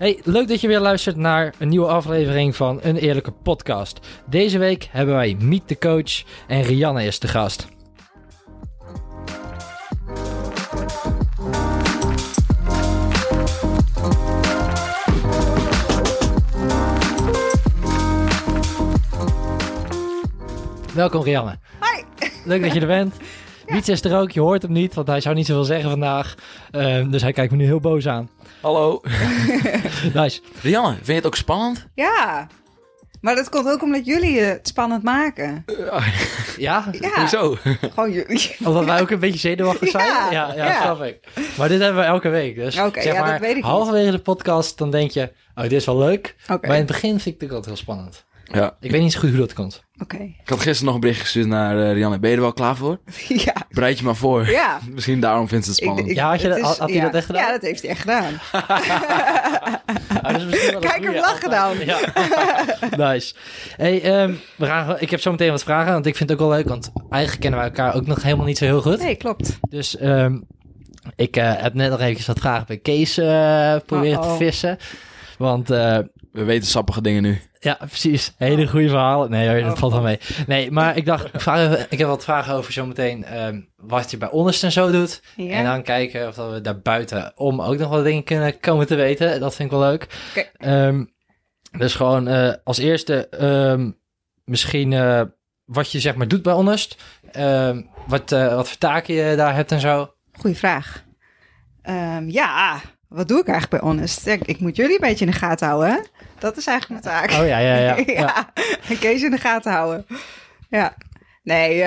Hey, leuk dat je weer luistert naar een nieuwe aflevering van Een Eerlijke Podcast. Deze week hebben wij Meet de Coach en Rianne is de gast. Welkom Rianne. Hoi. Leuk dat je er bent. Wiets is er ook, je hoort hem niet, want hij zou niet zoveel zeggen vandaag. Ehm, dus hij kijkt me nu heel boos aan. Hallo. Nice. Rianne, vind je het ook spannend? Ja, maar dat komt ook omdat jullie het spannend maken. Ja? Ja, Hoezo? gewoon jullie. Omdat wij ook een beetje zenuwachtig zijn? Ja, ja, ja, ja. snap ik. Maar dit hebben we elke week. Dus Oké, zeg ja, maar, dat weet ik niet. halverwege de podcast, dan denk je... Oh, dit is wel leuk. Oké, Maar in het begin vind ik het ook altijd heel spannend. Ja. Ik weet niet zo goed hoe dat komt. oké. Ik had gisteren nog een bericht gestuurd naar eh, Rianne. Ben je er wel klaar voor? Ja, Bereid je maar voor. ja. Misschien daarom vindt ze het spannend. ik- Ja, had je het dat- had hij ja. dat echt gedaan? Ja, dat heeft hij echt gedaan. Ah, Kijk hem lachen dan. Ja. nice. Hey, ehm, we gaan, ik heb zo meteen wat vragen, want ik vind het ook wel leuk. Want eigenlijk kennen we elkaar ook nog helemaal niet zo heel goed. Nee, klopt. Dus ehm, ik eh, heb net nog eventjes wat vragen bij Kees eh, proberen te vissen. Want eh, We weten sappige dingen nu. Ja, precies. Hele goede verhalen. Nee, hoor, dat valt wel mee. Nee, maar ik dacht, ik, vraag even, ik heb wat vragen over zometeen ehm wat je bij Honest en zo doet. Ja. En dan kijken of dat we daar buiten om ook nog wat dingen kunnen komen te weten. Dat vind ik wel leuk. Ehm, dus gewoon eh, als eerste ehm, misschien eh, wat je zeg maar doet bij. Ehm, wat, eh, wat voor taken je daar hebt en zo. Goeie vraag. Ja, wat doe ik eigenlijk bij Honest? Ik moet jullie een beetje in de gaten houden. hè? Dat is eigenlijk mijn taak. Oh ja, ja, ja. ja. ja. En Kees in de gaten houden. Ja. Nee,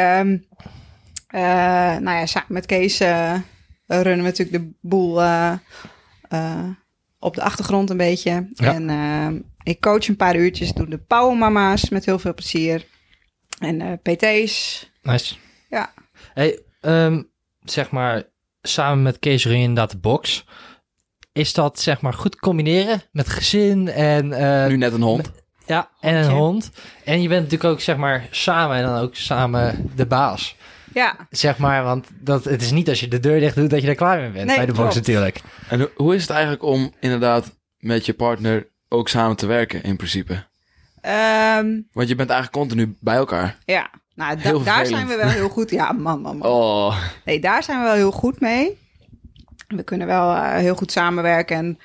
eh, nou ja, samen met Kees eh, runnen we natuurlijk de boel eh, op de achtergrond een beetje. Ja. En ehm, ik coach een paar uurtjes, doe de powermama's met heel veel plezier. En PT's. Nice. Ja. Hey, ehm, zeg maar, samen met Kees run je inderdaad de box. Is dat zeg maar goed combineren met gezin en, eh, nu net een hond. ja, en een hond? En je bent natuurlijk ook zeg maar samen en dan ook samen de baas. Ja, Zeg maar, want dat, het is niet als je de deur dicht doet dat je er klaar mee bent Nee, bij de box klopt. natuurlijk. En ho- hoe is het eigenlijk om inderdaad met je partner ook samen te werken in principe? Ehm, Want je bent eigenlijk continu bij elkaar. ja. Nou, da- daar zijn we wel heel goed. Ja, man, man, man. Oh. Nee, daar zijn we wel heel goed mee. We kunnen wel eh, heel goed samenwerken. En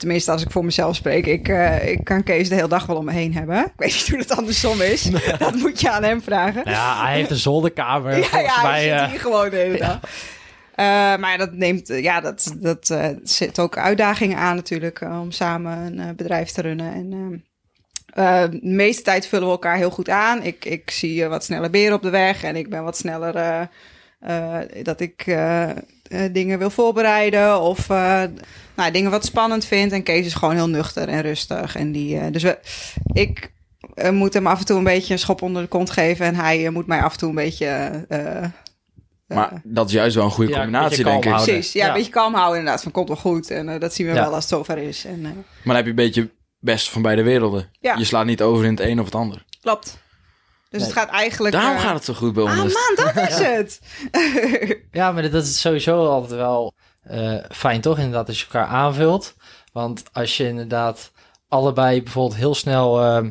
tenminste, als ik voor mezelf spreek, ik, eh, ik kan Kees de hele dag wel om me heen hebben. Ik weet niet hoe dat andersom is. Dat moet je aan hem vragen. Ja, hij heeft een zolderkamer. Ja, ja, mij, hij zit eh, hier gewoon de hele dag. Maar dat neemt, ja, dat, dat zit ook uitdagingen aan natuurlijk om samen een bedrijf te runnen. En ehm, eh, de meeste tijd vullen we elkaar heel goed aan. Ik, ik zie wat sneller beren op de weg en ik ben wat sneller dat ik dingen wil voorbereiden of eh, nou, dingen wat spannend vind. En Kees is gewoon heel nuchter en rustig. En die, eh, dus we, ik eh, moet hem af en toe een beetje een schop onder de kont geven en hij eh, moet mij af en toe een beetje. eh, Maar dat is juist wel een goede Ja, een combinatie, denk ik. houden. Precies, ja, Ja. een beetje kalm houden inderdaad. Van komt wel goed. En eh, dat zien we Ja. wel als het zover is. En, eh, Maar dan heb je een beetje best van beide werelden. Ja. Je slaat niet over in het een of het ander. klopt. Dus het gaat eigenlijk... Daarom gaat het zo goed bij Ah ons. man, dat is het. Ja, maar dat is sowieso altijd wel eh, fijn, toch? Inderdaad, als je elkaar aanvult. Want als je inderdaad allebei bijvoorbeeld heel snel, ehm,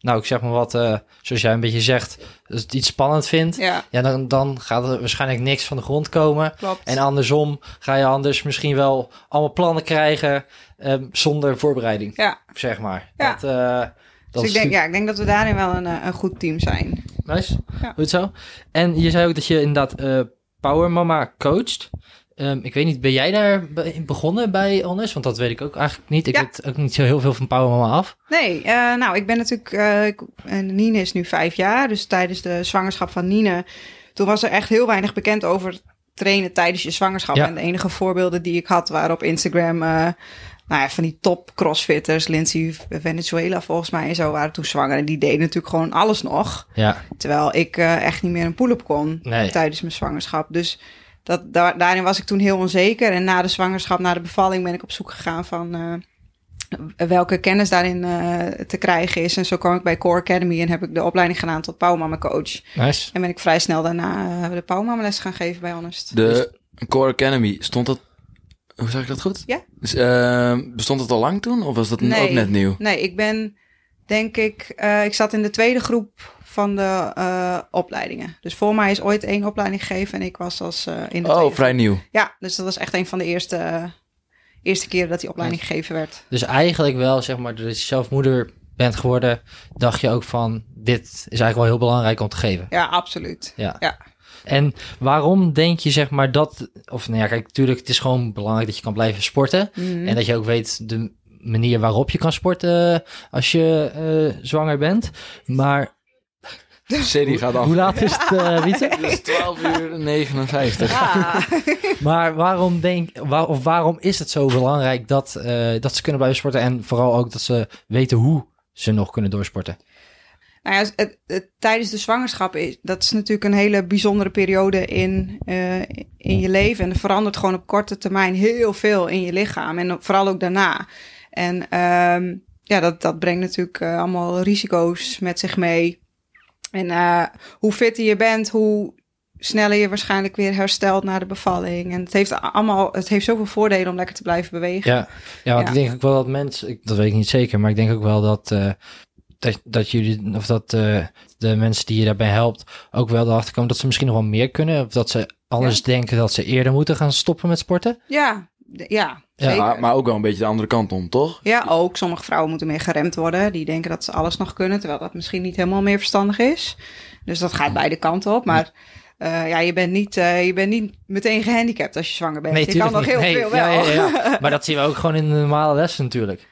nou, ik zeg maar wat, eh, zoals jij een beetje zegt, als het iets spannend vindt, ja, ja, dan, dan gaat er waarschijnlijk niks van de grond komen. klopt. En andersom ga je anders misschien wel allemaal plannen krijgen ehm, zonder voorbereiding, ja, zeg maar. Ja. Dat, eh, dat dus ik denk, ja, ik denk dat we daarin wel een, eh, een goed team zijn. Nice. Ja. Goed zo. En je zei ook dat je inderdaad eh Power Mama coacht. Ehm, ik weet niet, ben jij daar be- begonnen bij Honest? Want dat weet ik ook eigenlijk niet. Ik Ja. weet ook niet zo heel veel van Power Mama af. Nee, eh, nou, ik ben natuurlijk... ik- en Nine is nu vijf jaar. Dus tijdens de zwangerschap van Nine... Toen was er echt heel weinig bekend over trainen tijdens je zwangerschap. Ja. En de enige voorbeelden die ik had waren op Instagram... nou ja, van die top crossfitters, Lindsay Venezuela volgens mij en zo, waren toen zwanger. En die deden natuurlijk gewoon alles nog. Ja, Terwijl ik eh, echt niet meer een pull-up kon nee. tijdens mijn zwangerschap. Dus dat, daar, daarin was ik toen heel onzeker. En na de zwangerschap, na de bevalling, ben ik op zoek gegaan van... eh, welke kennis daarin eh, te krijgen is. En zo kwam ik bij Core Academy en heb ik de opleiding gedaan tot Pauwmama coach. Nice. En ben ik vrij snel daarna uh, de Pauwmama les gaan geven bij Honest. De Core Academy, stond dat... Hoe zeg ik dat goed? Ja. Dus, uh, bestond het al lang toen? Of was dat nee, ook net nieuw? Nee, ik ben denk ik... Uh, ik zat in de tweede groep van de uh, opleidingen. Dus voor mij is ooit één opleiding gegeven en ik was als uh, in de Oh, vrij nieuw. Ja, dus dat was echt een van de eerste, eerste keren dat die opleiding gegeven werd. Dus eigenlijk wel, zeg maar, doordat je zelf moeder bent geworden, dacht je ook van, dit is eigenlijk wel heel belangrijk om te geven. Ja, absoluut. Ja. ja. En waarom denk je, zeg maar, dat... Of nou ja, kijk, natuurlijk, het is gewoon belangrijk dat je kan blijven sporten. Mhm. Mm. En dat je ook weet de manier waarop je kan sporten als je uh, zwanger bent. Maar... Serie gaat af. Hoe laat is het, uh, Wietse? Het is 12 uur 59. Ja. maar waarom, denk, waar, of waarom is het zo belangrijk dat, uh, dat ze kunnen blijven sporten... en vooral ook dat ze weten hoe ze nog kunnen doorsporten? Nou ja, het, het, tijdens de zwangerschap is dat is natuurlijk een hele bijzondere periode in, uh, in je leven. En er verandert gewoon op korte termijn heel veel in je lichaam. En vooral ook daarna. En um, ja, dat, dat brengt natuurlijk uh, allemaal risico's met zich mee. En uh, hoe fitter je bent, hoe sneller je waarschijnlijk weer herstelt na de bevalling. En het heeft allemaal, het heeft zoveel voordelen om lekker te blijven bewegen. Ja, ja want ja. ik denk ook wel dat mensen, dat weet ik niet zeker, maar ik denk ook wel dat, uh, dat, dat jullie, of dat uh, de mensen die je daarbij helpt, ook wel erachter komen dat ze misschien nog wel meer kunnen. Of dat ze anders ja. denken dat ze eerder moeten gaan stoppen met sporten. Ja, ja. Ja, maar, maar, ook wel een beetje de andere kant om, toch? Ja, ook. Sommige vrouwen moeten meer geremd worden. Die denken dat ze alles nog kunnen, terwijl dat misschien niet helemaal meer verstandig is. Dus dat gaat beide kanten op. Maar uh, ja, je bent, niet, uh, je bent niet meteen gehandicapt als je zwanger bent. Nee, je kan nog niet. heel nee, veel wel. Ja, ja, ja. maar dat zien we ook gewoon in de normale lessen natuurlijk.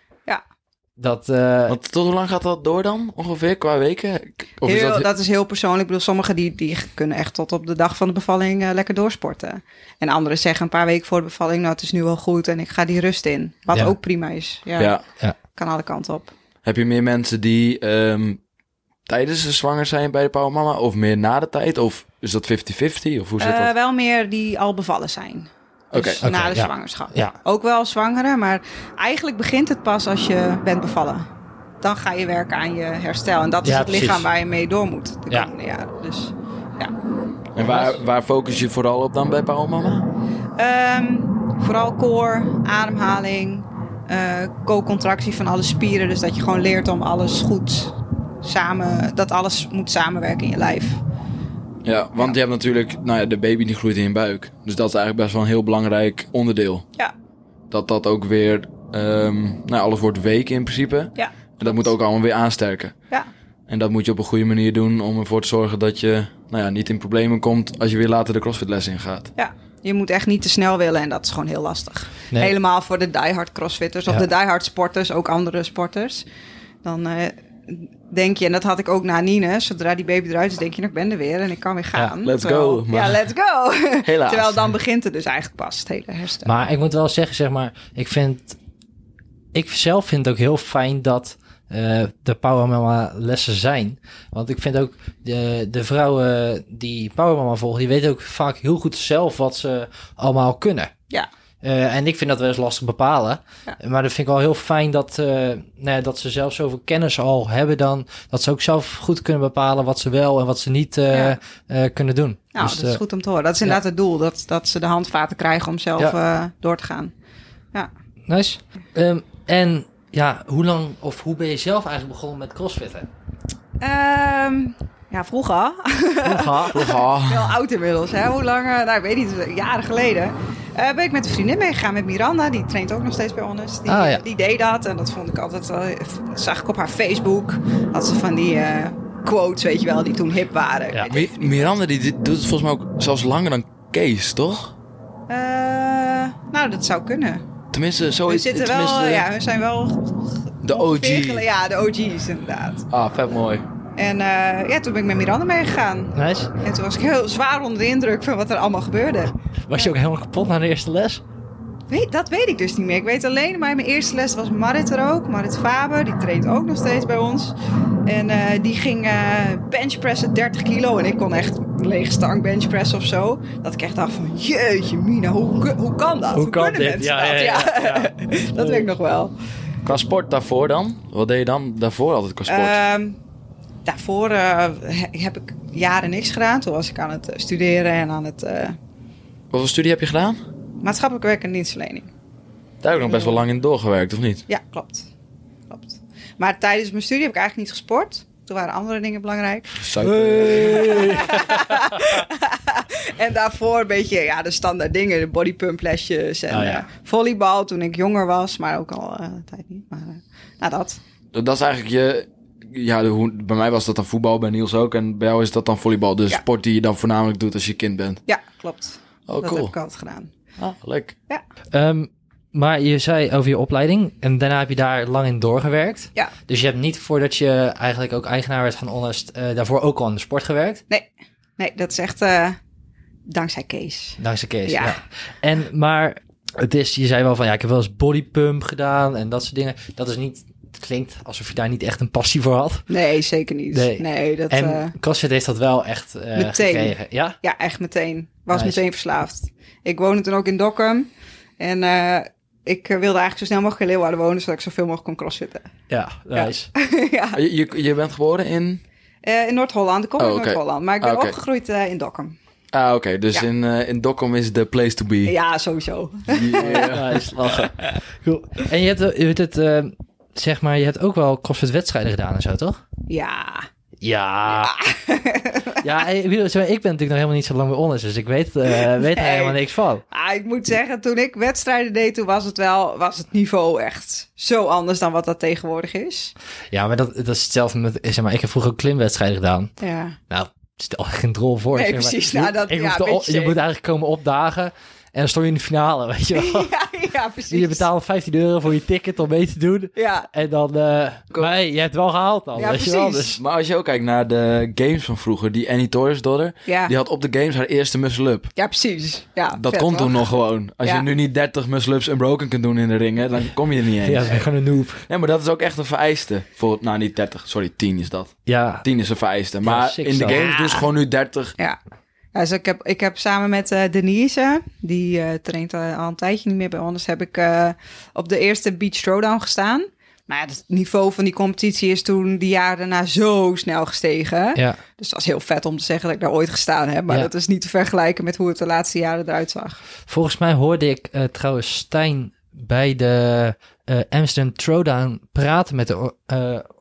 Dat, uh, Want tot hoe lang gaat dat door dan? Ongeveer qua weken? Of heel, is dat... dat... is heel persoonlijk. Ik bedoel, sommigen die, die kunnen echt tot op de dag van de bevalling uh, lekker doorsporten. En anderen zeggen een paar weken voor de bevalling, nou het is nu wel goed en ik ga die rust in. Wat ja. ook prima is. Ja, ja. ja. Kan alle kanten op. Heb je meer mensen die um, tijdens de zwanger zijn bij de Power Mama of meer na de tijd? Of is dat 50-50? Of hoe zit uh, dat? Wel meer die al bevallen zijn. Dus okay. na okay, de ja. zwangerschap. Ja. Ook wel zwangeren, maar eigenlijk begint het pas als je bent bevallen. Dan ga je werken aan je herstel. En dat is ja, het lichaam precies. waar je mee door moet de Ja. komende jaren. Dus ja. En waar, waar focus je vooral op dan bij Power Mama? Um, vooral core, ademhaling, uh, co-contractie van alle spieren. Dus dat je gewoon leert om alles goed samen, dat alles moet samenwerken in je lijf. Ja, want Ja. je hebt natuurlijk, nou ja, de baby die groeit in je buik. Dus dat is eigenlijk best wel een heel belangrijk onderdeel. Ja. Dat dat ook weer, um, nou alles wordt week in principe. Ja. En dat moet ook allemaal weer aansterken. Ja. En dat moet je op een goede manier doen om ervoor te zorgen dat je, nou ja, niet in problemen komt als je weer later de crossfitles ingaat. Ja. Je moet echt niet te snel willen en dat is gewoon heel lastig. Nee. Helemaal voor de diehard crossfitters of Ja. de diehard sporters, ook andere sporters. Dan uh, denk je, en dat had ik ook na Nine, zodra die baby eruit is, denk je, nou, ik ben er weer en ik kan weer gaan. let's Terwijl- go, maar- Ja, let's go. Helaas. Terwijl dan begint het dus eigenlijk pas, het hele herstel. Maar ik moet wel zeggen, zeg maar, ik vind, ik zelf vind het ook heel fijn dat eh, de Power Mama lessen zijn. Want ik vind ook de, de vrouwen die Power Mama volgen, die weten ook vaak heel goed zelf wat ze allemaal kunnen. Ja. Eh, en ik vind dat wel eens lastig bepalen. Ja. Maar dat vind ik wel heel fijn dat, eh, nou ja, dat ze zelf zoveel kennis al hebben dan. Dat ze ook zelf goed kunnen bepalen wat ze wel en wat ze niet eh, Ja. kunnen doen. Nou, Dus, dat is goed om te horen. Dat is inderdaad het doel, dat, dat ze de handvaten krijgen om zelf Ja. door te gaan. Nice. Ehm, en ja, hoe lang of hoe ben je zelf eigenlijk begonnen met crossfitten? Ehm, ja, vroeger. Vroeger. Oh, Wel oud inmiddels, hè? Hoe lang? eh, Nou, ik weet niet, jaren geleden. eh, ben ik met een vriendin meegegaan met Miranda. Die traint ook nog steeds bij ons. Die, Ah, ja. die deed dat en dat vond ik altijd wel... Dat zag ik op haar Facebook. Had ze van die eh, quotes, weet je wel, die toen hip waren. Ja. Mi- Miranda die doet het volgens mij ook zelfs langer dan Kees, toch? Eh, nou, dat zou kunnen. Tenminste, zo We is zitten wel, tenminste, ja, we zijn wel... De OG. Ja, de OG's inderdaad. Ah, vet mooi. En eh, ja, toen ben ik met Miranda meegegaan. Nice. En toen was ik heel zwaar onder de indruk van wat er allemaal gebeurde. Was je ook helemaal kapot na de eerste les? Weet, dat weet ik dus niet meer. Ik weet alleen, maar mijn eerste les was Marit er ook. Marit Faber, die traint ook nog steeds bij ons. En eh, die ging eh benchpressen 30 kilo. En ik kon echt een lege stang benchpressen of zo. Dat ik echt dacht van, jeetje mina, hoe, hoe kan dat? Hoe kan kunnen dit? mensen Ja, dat? ja, ja, ja. dat weet ik nog wel. Qua sport daarvoor dan? Wat deed je dan daarvoor altijd qua sport? Ehm, daarvoor eh, he- heb ik jaren niks gedaan. Toen was ik aan het eh, studeren en aan het eh, Wat voor studie heb je gedaan? maatschappelijk werk en dienstverlening. Daar heb ik nog best wel lang in doorgewerkt, of niet? Ja, klopt. klopt. Maar tijdens mijn studie heb ik eigenlijk niet gesport. Toen waren andere dingen belangrijk. En daarvoor een beetje ja, de standaard dingen. De bodypump lesjes en Oh, ja. volleybal toen ik jonger was. Maar ook al een tijd niet. Maar nou dat. Dat is eigenlijk je... Ja, de, hoe, bij mij was dat dan voetbal, bij Niels ook. En bij jou is dat dan volleybal. De Ja. sport die je dan voornamelijk doet als je kind bent. Ja, klopt. Oh, dat cool. heb ik altijd gedaan. Ah, leuk. Ehm, maar je zei over je opleiding en daarna heb je daar lang in doorgewerkt. Ja. Dus je hebt niet voordat je eigenlijk ook eigenaar werd van Honest, eh, daarvoor ook al in de sport gewerkt. Nee, dat is echt eh, dankzij Kees. Dankzij Kees. Ja. Ja. En, maar het is, je zei wel van ja, ik heb wel eens bodypump gedaan en dat soort dingen. Dat is niet, het klinkt alsof je daar niet echt een passie voor had. Nee, zeker niet. Nee. Nee, dat, en eh, CrossFit heeft dat wel echt eh, Meteen. gekregen. Ja? ja, echt meteen. Was Nice. meteen verslaafd. Ik woonde toen ook in Dokkum. En eh, ik wilde eigenlijk zo snel mogelijk in Leeuwarden wonen, zodat ik zoveel mogelijk kon crossfitten. Ja, nice. ja. Ah, Je, je, je bent geboren in... Eh, in Noord-Holland. Ik kom Oh. Noord-Holland. Maar ik ben Ah, oké. opgegroeid eh, in Dokkum. Ah, oké. Dus Ja. in, eh in Dokkum is the place to be. Ja, sowieso. Yeah. Nice, lachen. Cool. En je hebt, je hebt het, eh, zeg maar, je hebt ook wel CrossFit wedstrijden gedaan en zo, toch? Ja. Ja. Ja, ik, bedoel, zo, ik ben natuurlijk nog helemaal niet zo lang bij Honest, dus ik weet, eh, weet er helemaal niks van. Ah, ik moet zeggen, toen ik wedstrijden deed, toen was het wel, was het niveau echt zo anders dan wat dat tegenwoordig is. Ja, maar dat, dat is hetzelfde met, zeg maar, ik heb vroeger ook klimwedstrijden gedaan. Ja. Nou, stel geen drol voor. Nee, zeg maar. precies. Nou, dat- ik ja, op- je moet eigenlijk komen opdagen en dan stond je in de finale, weet je wel. ja, ja, precies. Je betaalt 15 euro voor je ticket om mee te doen. Ja, En dan, eh Cool. maar hey, je hebt het wel gehaald dan, Ja, weet je wel. precies. Dus, Maar als je ook kijkt naar de games van vroeger, die Annie Torres daughter, ja. die had op de games haar eerste muscle-up. ja precies. Ja, Dat toch? toen nog gewoon. Als Ja. je nu niet 30 muscle-ups en broken kunt doen in de ringen, dan kom je er niet eens. ja, ik ben gewoon een noob. Nee, maar dat is ook echt een vereiste. Voor, nou, niet 30, sorry, 10 is dat. Ja, 10 is een vereiste. Maar in de games Ja. dus gewoon nu 30. Ja. Ja, dus ik heb, ik heb samen met eh, Denise, die eh, traint eh, al een tijdje niet meer bij ons, heb ik op de eerste Beach Throwdown gestaan. Maar ja, het niveau van die competitie is toen die jaren daarna zo snel gestegen. ja. Dus dat is heel vet om te zeggen dat ik daar ooit gestaan heb. Maar Ja. dat is niet te vergelijken met hoe het de laatste jaren eruit zag. Volgens mij hoorde ik trouwens Stijn bij de Amsterdam Throwdown praten met de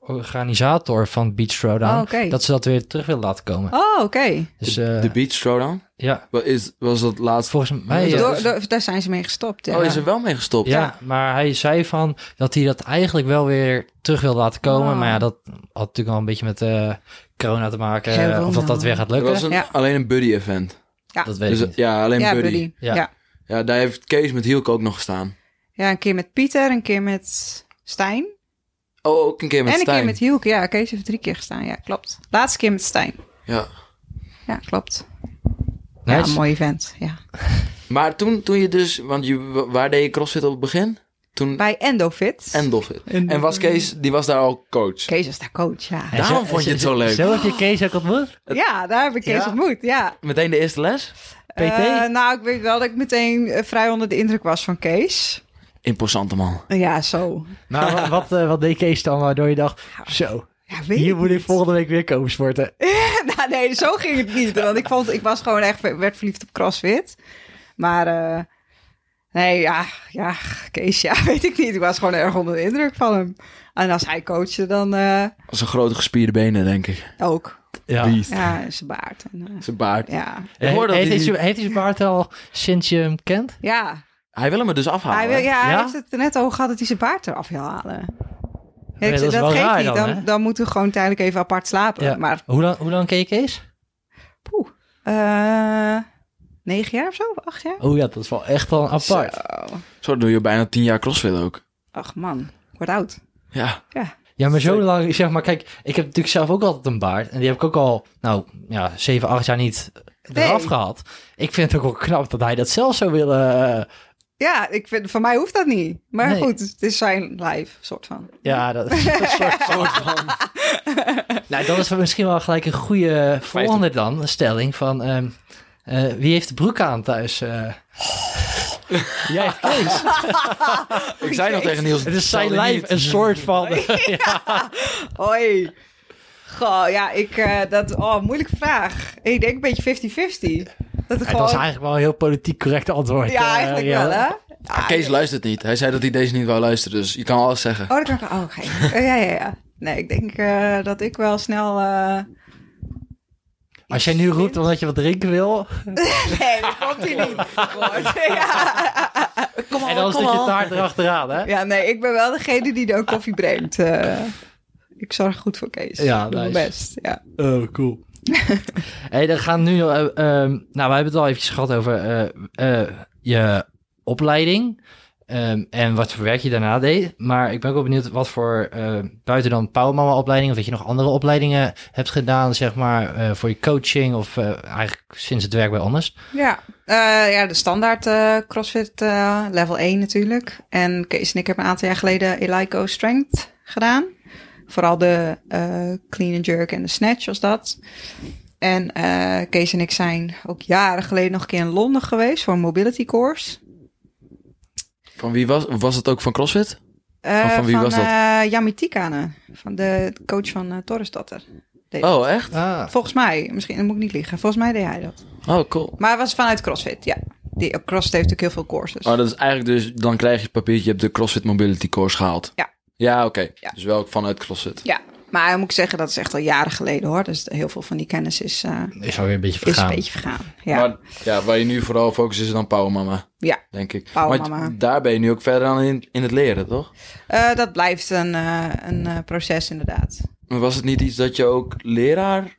organisator van Beach Throwdown. Oh, oké. Dat ze dat weer terug willen laten komen. Oh, oké. Dus eh, De Beach Throwdown. ja, Wat is, was dat laatst? volgens mij... Ja, Door- door- daar zijn ze mee gestopt. Ja. Oh, is er wel mee gestopt? ja, maar hij zei van dat hij dat eigenlijk wel weer terug wil laten komen. Oh. Maar ja, dat had natuurlijk al een beetje met eh, corona te maken. eh, Corona. of dat dat weer gaat Het lukken. was een, Ja. alleen een buddy event. Dat weet Dus, ik niet. ja, alleen ja, buddy. buddy. Ja. Ja. Ja, daar heeft Kees met Hielke ook nog gestaan. ja, een keer met Pieter, een keer met Stijn. Oh, ook een keer met en een Stijn. keer met Hielke. Ja, Kees heeft drie keer gestaan. Ja, klopt. Laatste keer met Stijn. Ja. Ja, klopt. Ja, een mooi event. Ja. Maar toen, toen je dus... Want je, waar deed je CrossFit op het begin? Toen... Bij Endofit. En Dolphin. En was Kees, die was daar al coach. Kees was daar coach, ja. En Daarom zo- vond je het zo leuk. Zo heb je Kees ook ontmoet? Ja, daar heb ik Kees Ja? ontmoet, ja. Meteen de eerste les? PT? Eh, nou, ik weet wel dat ik meteen eh, vrij onder de indruk was van Kees. Imposante man. Ja, zo. Maar wat, wat, eh, wat deed Kees dan waardoor je dacht, zo, Ja, weet hier ik moet ik volgende week weer komen sporten? nou, nee, zo ging het niet. Want ik, vond, ik was gewoon echt, werd verliefd op CrossFit. Maar, eh, nee, ja, ja, Kees, ja, weet ik niet. Ik was gewoon erg onder de indruk van hem. En als hij coachte, dan eh, Als een grote gespierde benen, denk ik. ook. Ja. Beast. Ja, zijn baard. En, Zijn baard. ja. Dat heeft, hij, heeft hij zijn baard al sinds je hem kent? Ja, Hij wil hem er dus afhalen. hij, wil, ja, hij Ja? heeft het er net over gehad dat hij zijn baard eraf wil halen. Nee, ik dat dat wel geeft raar niet. dan, Dan, dan, moeten we gewoon tijdelijk even apart slapen. Ja. Maar Hoe lang, hoe lang ken je Kees? poeh, eh, negen jaar of zo? Acht jaar? Oh ja, dat is wel echt wel apart. Zo. Zo doe je bijna tien jaar crossfit ook. Ach man, ik word oud. Ja. Ja. Ja, maar zo lang, zeg maar, kijk, ik heb natuurlijk zelf ook altijd een baard. En die heb ik ook al, nou, ja, zeven, acht jaar niet eraf Nee. gehad. Ik vind het ook wel knap dat hij dat zelf zou willen. Ja, ik vind, voor mij hoeft dat niet. Maar Nee. goed, het is zijn live, soort van. ja, dat is een soort, soort van. nou, dat is misschien wel gelijk een goede volgende dan, een stelling van, ehm, eh, wie heeft de broek aan thuis? eh? Jij Kees. Ik zei nog tegen Niels... Het is zijn lijf een soort van... Hoi. Goh, ja, ik... eh, dat, oh, moeilijke vraag. Ik denk een beetje 50-50. Dat het was eigenlijk wel een heel politiek correct antwoord. Ja, eh, eigenlijk wel, hè? Ah, Kees luistert niet. Hij zei dat hij deze niet wou luisteren, dus je kan alles zeggen. Oh, dat kan ik... Oh, oké. Oh, ja, ja, ja. Nee, ik denk eh, dat ik wel snel... eh, Als jij nu roept omdat je wat drinken wil... Nee, dat komt hij niet. Ja. Kom en op, dan zit je taart erachteraan, hè? Ja, nee, ik ben wel degene die de koffie brengt. eh. ik zorg goed voor Kees. Ja, mijn best. Ja. Oh, cool. hey, dan gaan nu... eh, ehm, nou, we hebben het al eventjes gehad over eh, eh, je opleiding. ehm, en wat voor werk je daarna deed. Maar ik ben ook wel benieuwd wat voor... buiten dan Powermama opleiding... of dat je nog andere opleidingen hebt gedaan... zeg maar, voor je coaching... of eigenlijk sinds het werk bij Anders. Ja, ja de standaard CrossFit level 1 natuurlijk. En Kees en ik hebben een aantal jaar geleden Elico Strength gedaan. Vooral de eh, clean and jerk en de snatch was dat. En eh, Kees en ik zijn ook jaren geleden nog een keer in Londen geweest voor een mobility course. Van wie was... Was het ook van CrossFit? Eh, Van- van wie was dat? eh, Jami Tikane, van de coach van uh, Torresdotter. Oh, echt? Ah, Volgens mij, misschien dat moet ik niet liegen. Volgens mij deed hij dat. Oh, cool. Maar het was vanuit CrossFit, ja. Die, CrossFit heeft natuurlijk heel veel courses. Oh, dat is eigenlijk dus... Dan krijg je het papiertje, je hebt de CrossFit Mobility Course gehaald. Ja. Ja, oké. Ja. Dus wel vanuit CrossFit. Ja, maar dan moet ik zeggen, dat is echt al jaren geleden hoor. Dus heel veel van die kennis is, eh, is alweer een beetje is vergaan. een beetje vergaan. Ja, Maar ja, waar je nu vooral focust is dan Power Mama, ja. denk ik. Power Maar Mama. daar ben je nu ook verder aan in, in het leren, toch? Eh, dat blijft een, eh, een eh, proces inderdaad. Maar was het niet iets dat je ook leraar...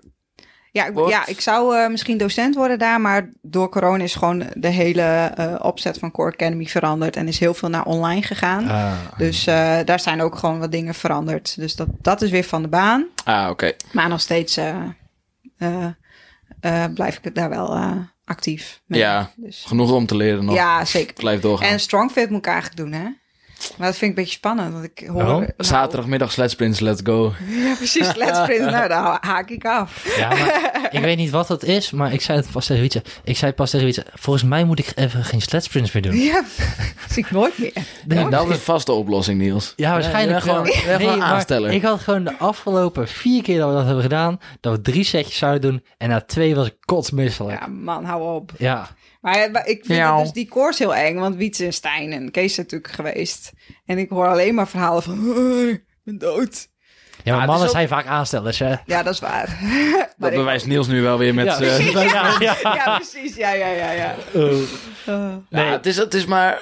Ja, ik, Wordt- ja, ik zou eh, misschien docent worden daar, maar door corona is gewoon de hele eh, opzet van Core Academy veranderd en is heel veel naar online gegaan. Ah. Dus eh, daar zijn ook gewoon wat dingen veranderd. Dus dat, dat is weer van de baan. Ah, oké. Maar nog steeds blijf ik daar wel actief mee. Ja. Dus, Genoeg om te leren nog. ja, zeker. Blijf doorgaan. En Strongfit moet ik eigenlijk doen, hè? Maar dat vind ik een beetje spannend. Want ik hoor, Waarom? nou, Zaterdagmiddag sledsprints, let's go. Ja, precies. Let's sprint. Nou, daar ha- haak ik af. Ja, maar ik weet niet wat dat is, maar ik zei het pas tegen Wietse. Ik zei pas tegen Wietse, volgens mij moet ik even geen sledsprints meer doen. Ja, zie ik nooit meer. Nee, dat is een vaste oplossing, Niels. Ja, waarschijnlijk Ja, gewoon- maar aansteller. Ik had gewoon de afgelopen vier keer dat we dat hebben gedaan, dat we drie setjes zouden doen. En na twee was ik kotsmisselijk. Ja, man, hou op. Ja. Maar eh, maar ik vind Ja. het dus die koers heel eng. Want Wietse en Stijn en Kees zijn natuurlijk geweest. En ik hoor alleen maar verhalen van... "Oh, ik ben dood. Ja, maar mannen ook- zijn vaak aanstellers, hè? Ja, dat is waar. Dat bewijst Niels nu wel weer met... Ja, eh, precies. ja, ja. Ja, precies. Ja, ja, ja, ja. Oh. Uh. ja, het, is, het is maar...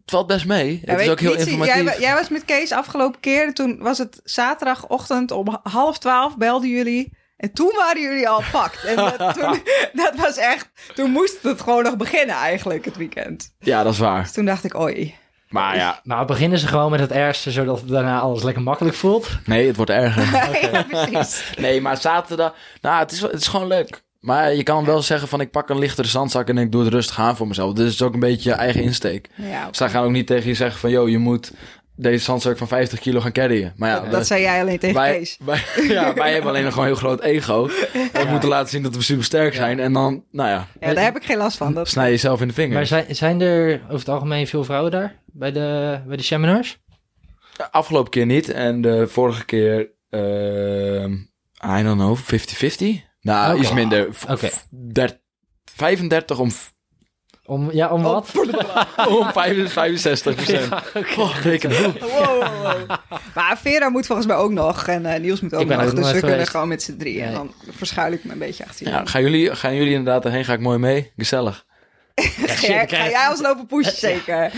Het valt best mee. Ja, het is ook heel Wietse, informatief. Jij, jij was met Kees afgelopen keer. Toen was het zaterdagochtend om half twaalf belden jullie. En toen waren jullie al pakt. En dat, toen, dat was echt... Toen moest het gewoon nog beginnen eigenlijk, het weekend. Ja, dat is waar. Dus toen dacht ik, oei. Maar ja, Nou, beginnen ze gewoon met het ergste, zodat het daarna alles lekker makkelijk voelt. nee, het wordt erger. ja, precies. Nee, maar zaterdag... Nou, het is, het is gewoon leuk. Maar je kan wel zeggen van ik pak een lichtere zandzak en ik doe het rustig aan voor mezelf. Dus het is ook een beetje je eigen insteek. Ja, Zij gaan ook niet tegen je zeggen van... Yo, je moet deze zandzak van 50 kilo gaan carryen. Maar ja, dat zei jij alleen tegen wij, Kees. wij, ja, wij hebben alleen nog gewoon een heel groot ego. We moeten laten zien dat we super sterk zijn. En dan, nou ja, Ja, daar heb ik geen last van. Dat, snij je jezelf in de Maar vingers. zijn, zijn er over het algemeen veel vrouwen daar? Bij de, bij de seminars? Afgelopen keer niet. En de vorige keer... ehm I don't know, 50-50? Nou, iets minder. Der- 35 om, Om, ja, om wat? om 65 procent. Oh, reken hoe. Wow, wow, wow. Maar Vera moet volgens mij ook nog. En eh, Niels moet ook nog. ook nog dus we kunnen geweest. gewoon met z'n drieën. En dan verschuil ik me een beetje achter je. Ja, gaan jullie, gaan jullie inderdaad erheen? Ga ik mooi mee? Gezellig. ga, jij, ga jij ons lopen pushen zeker?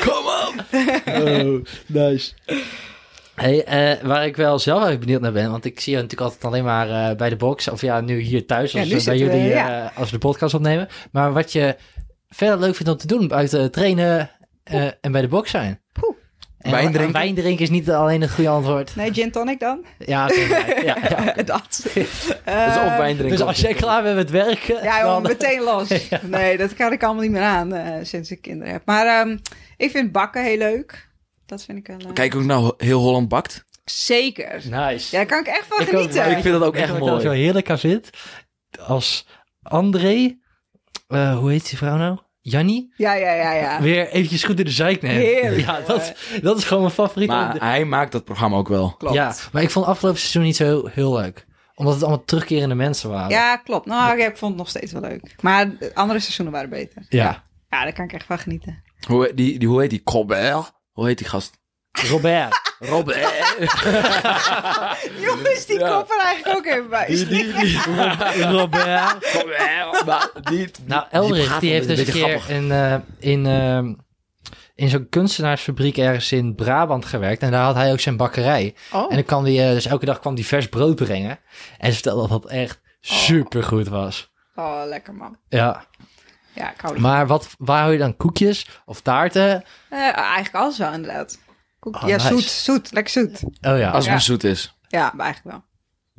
Kom op! Oh, nice. Hey, eh, waar ik wel zelf eigenlijk benieuwd naar ben, want ik zie je natuurlijk altijd alleen maar eh, bij de box, of ja, nu hier thuis, als Ja, nu we bij we, jullie, ja. eh, als we de podcast opnemen. Maar wat je verder leuk vindt om te doen buiten trainen eh, en bij de box zijn. Poeh. En Wijn drinken? Wijn drinken is niet alleen het goede antwoord. Nee, gin tonic dan? Ja, ja, ja. dat. Dat is Eh, of wijn drinken. Dus als jij klaar bent met werken, Ja, joh, dan... meteen los. Nee, dat kan ik allemaal niet meer aan eh, sinds ik kinderen heb. Maar ehm, ik vind bakken heel leuk. Dat vind ik wel... eh, Kijk ook nou heel Holland bakt. Zeker. Nice. Ja, daar kan ik echt van Ik genieten. Ik vind dat ook je echt wat mooi. zo heerlijk aan vind? Als André, eh, hoe heet die vrouw nou? Jannie Ja, ja, ja, ja. weer eventjes goed in de zeik neemt. Heerlijk, Ja, dat, dat is gewoon mijn favoriet. Maar hij maakt dat programma ook wel. Klopt. Ja, maar ik vond afgelopen seizoen niet zo heel, heel leuk. Omdat het allemaal terugkerende mensen waren. Ja, klopt. Nou, ja, ik vond het nog steeds wel leuk. Maar de andere seizoenen waren beter. Ja. Ja, daar kan ik echt van genieten. Hoe, die, die, hoe heet die? Colbert? Hoe heet die gast? Robert. Robert. Jongens, die Ja. kop er eigenlijk ook even bij. die, die, die. Robert. Colbert. Maar die, Nou, Elrich, praat die heeft een dus een keer grappig. in, eh, in, ehm, in zo'n kunstenaarsfabriek ergens in Brabant gewerkt. En daar had hij ook zijn bakkerij. Oh, En dan kwam die, eh, dus elke dag kwam die vers brood brengen. En ze vertelde dat dat echt super goed was. oh, lekker man. Ja, Ja, ik hou ervan. maar wat, waar hou je dan koekjes of taarten? Eh, eigenlijk alles wel, inderdaad. Koek- Oh, ja, nice. zoet, zoet, lekker zoet. Oh ja, Als het maar zoet is. Ja, maar eigenlijk wel.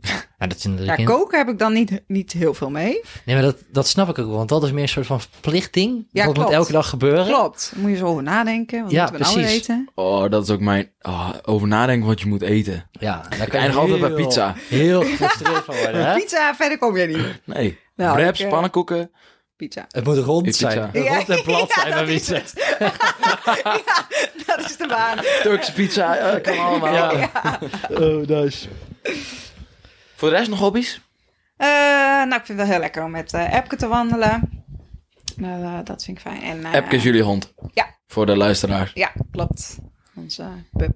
ja dat is Ja, koken heb ik dan niet, niet heel veel mee. Nee, maar dat, dat snap ik ook wel. Want dat is meer een soort van verplichting. Ja, dat moet klopt. elke dag gebeuren. Klopt. Daar moet je zo over nadenken. Wat Ja, moeten we nou precies. eten? Oh, dat is ook mijn... Oh, over nadenken wat je moet eten. Ja, daar Ik kan je eindig altijd bij heel- pizza. Heel gefrustreerd van worden, hè? Pizza, verder kom je niet. Nee. Nou, Wraps, ik, eh, pannenkoeken. Pizza. Het moet rond Pizza. zijn. Ja, Rond en plat ja, zijn bij dat is pizza. het. ja, dat is de baan. Turkse pizza. Kan allemaal. Ja. Oh, nice. Voor de rest nog hobby's? Eh, nou, ik vind het wel heel lekker om met eh Epke te wandelen. Eh, dat vind ik fijn. En, Epke is jullie hond. Ja. Voor de luisteraar. Ja, klopt. Onze pup.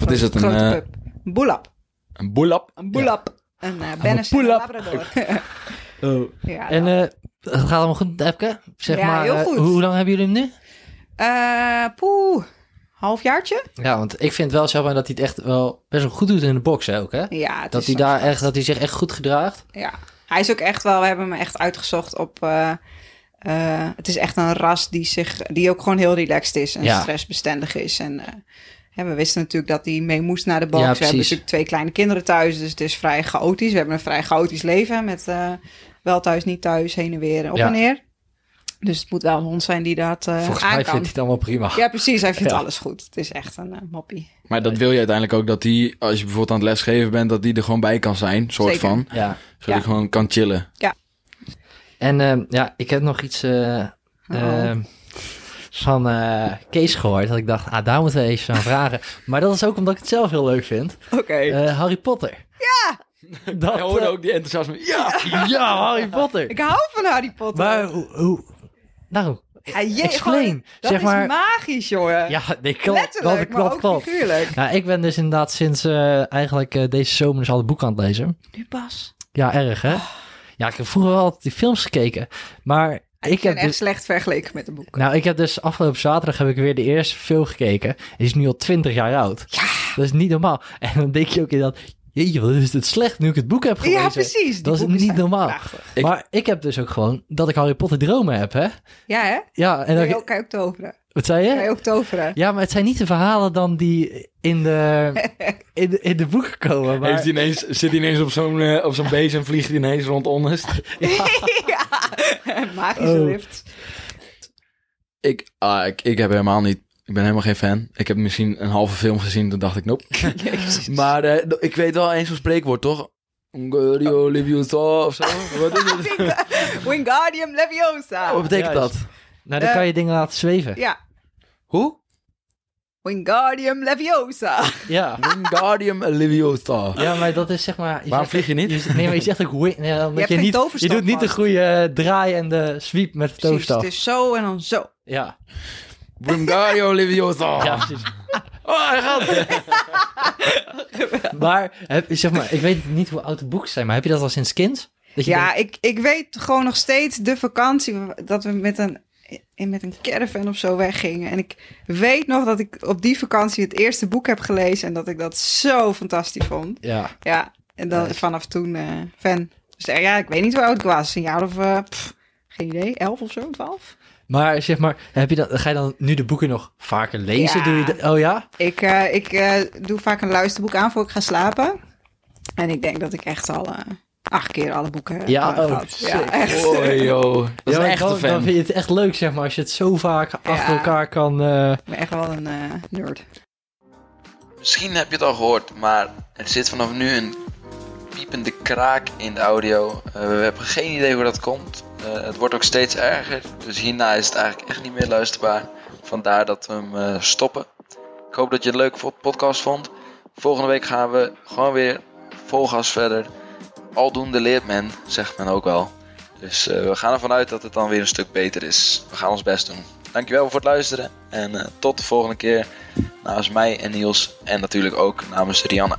Wat is het? Een, Grote eh, pup. Een boelap. een boelap? Een boelap. Een uh, een. Labrador. Oh. ja, En. Het gaat allemaal goed, Epke? Zeg Ja, maar, heel eh, goed. hoe lang hebben jullie hem nu? Eh, poeh, halfjaartje? Ja, want ik vind wel zeg maar dat hij het echt wel best wel goed doet in de box ook, hè? Ja, het Dat is hij daar echt, dat hij zich echt goed gedraagt. Ja, hij is ook echt wel, we hebben hem echt uitgezocht op... eh, eh, het is echt een ras die, zich, die ook gewoon heel relaxed is en Ja. stressbestendig is. En ja, we wisten natuurlijk dat hij mee moest naar de box. Ja, we hebben natuurlijk twee kleine kinderen thuis, dus het is vrij chaotisch. We hebben een vrij chaotisch leven met wel thuis, niet thuis, heen en weer, op Ja. en neer. Dus het moet wel een hond zijn die dat eh Volgens aan mij kan. vindt hij het allemaal prima. Ja, precies. Hij vindt Ja. alles goed. Het is echt een eh, moppie. Maar dat wil je uiteindelijk ook dat die, als je bijvoorbeeld aan het lesgeven bent, dat die er gewoon bij kan zijn, soort Zeker. van. Ja. Zodat je Ja. gewoon kan chillen. En ehm, ja, ik heb nog iets eh, Oh. ehm, van eh, Kees gehoord. Dat ik dacht, ah, daar moeten we even aan vragen. Maar dat is ook omdat ik het zelf heel leuk vind. Oké. Eh, Harry Potter. Ja! Dat, hoorde eh, ook die enthousiasme. Ja! ja, Harry Potter. Ik hou van Harry Potter. Maar hoe... hoe nou, ja, je, explain. gewoon- Dat zeg is maar... magisch, jongen. Ja, nee, klopt. Letterlijk, dat klopt, klopt. figuurlijk. Nou, ik ben dus inderdaad sinds eh, eigenlijk eh, deze zomer dus alle boeken aan het lezen. Nu pas. Ja, erg hè? Ja, ik heb vroeger wel altijd die films gekeken. Maar ik, Ik ben heb echt dus... slecht vergeleken met de boek. Nou, ik heb dus afgelopen zaterdag heb ik weer de eerste film gekeken. Die is nu al 20 jaar oud. Ja. Dat is niet normaal. En dan denk je ook in dat... Jeetje, wat is het slecht nu ik het boek heb gelezen. Ja, precies. Dat is niet normaal. Ik- Maar ik heb dus ook gewoon dat ik Harry Potter dromen heb, hè? Ja, hè? Ja, en dan... je, ook, kan je ook toveren. Wat zei Kan je je? ook toveren. Ja, maar het zijn niet de verhalen dan die in de, in de, in de boeken komen. Maar... Heeft hij ineens, zit hij ineens op zo'n eh, op zo'n beest en vliegt hij ineens rond Onest? ja. Magische Oh. lift. Ik, ah, ik, ik heb helemaal niet... Ik ben helemaal geen fan. Ik heb misschien een halve film gezien, toen dacht ik, nope. Jezus. Maar eh, ik weet wel eens zo'n spreekwoord, toch? Wingardium Leviosa of zo? Wat is het? Wingardium Leviosa. Wat betekent Juist. dat? Nou, dan Eh. kan je dingen laten zweven. Ja. Hoe? Wingardium Leviosa. Ja. Wingardium Leviosa. Ja, maar dat is zeg maar... Waarom vlieg je niet? je- nee, maar je zegt ook... win- Nee, omdat je, geen niet, je doet niet de goede eh, draai en de sweep met de Precies, toverstaf. het is zo en dan zo. Ja. Wingardium Leviosa. ja, precies. Oh, hij gaat. Maar, heb, zeg maar, ik weet niet hoe oud de boeken zijn, maar heb je dat al sinds kind? Dat je Ja, denkt, ik, ik weet gewoon nog steeds de vakantie dat we met een, in- met een caravan of zo weggingen. En ik weet nog dat ik op die vakantie het eerste boek heb gelezen en dat ik dat zo fantastisch vond. ja. Ja, en dan, Nice. vanaf toen eh, fan. Dus eh, ja, ik weet niet hoe oud ik was. Een jaar of, eh, pff, geen idee, elf of zo, twaalf. Maar zeg maar, heb je dat, ga je dan nu de boeken nog vaker lezen? Ja. Doe je de- oh ja? Ik, eh, ik eh, doe vaak een luisterboek aan voor ik ga slapen. En ik denk dat ik echt al eh, acht keer alle boeken heb Ja, eh, oh. Ja, echt. Oh, joh. Dat is ja, een maar echte dan, dan vind je het echt leuk, zeg maar, als je het zo vaak achter elkaar kan... eh, Ik ben echt wel een eh, nerd. Misschien heb je het al gehoord, maar er zit vanaf nu een piepende kraak in de audio. We hebben geen idee hoe dat komt. Eh, het wordt ook steeds erger. Dus hierna is het eigenlijk echt niet meer luisterbaar. Vandaar dat we hem eh, stoppen. Ik hoop dat je het een leuke podcast vond. Volgende week gaan we gewoon weer vol gas verder. Aldoende leert men, zegt men ook wel. Dus eh, we gaan ervan uit dat het dan weer een stuk beter is. We gaan ons best doen. Dankjewel voor het luisteren. En tot de volgende keer. Namens mij en Niels. En natuurlijk ook namens Rianne.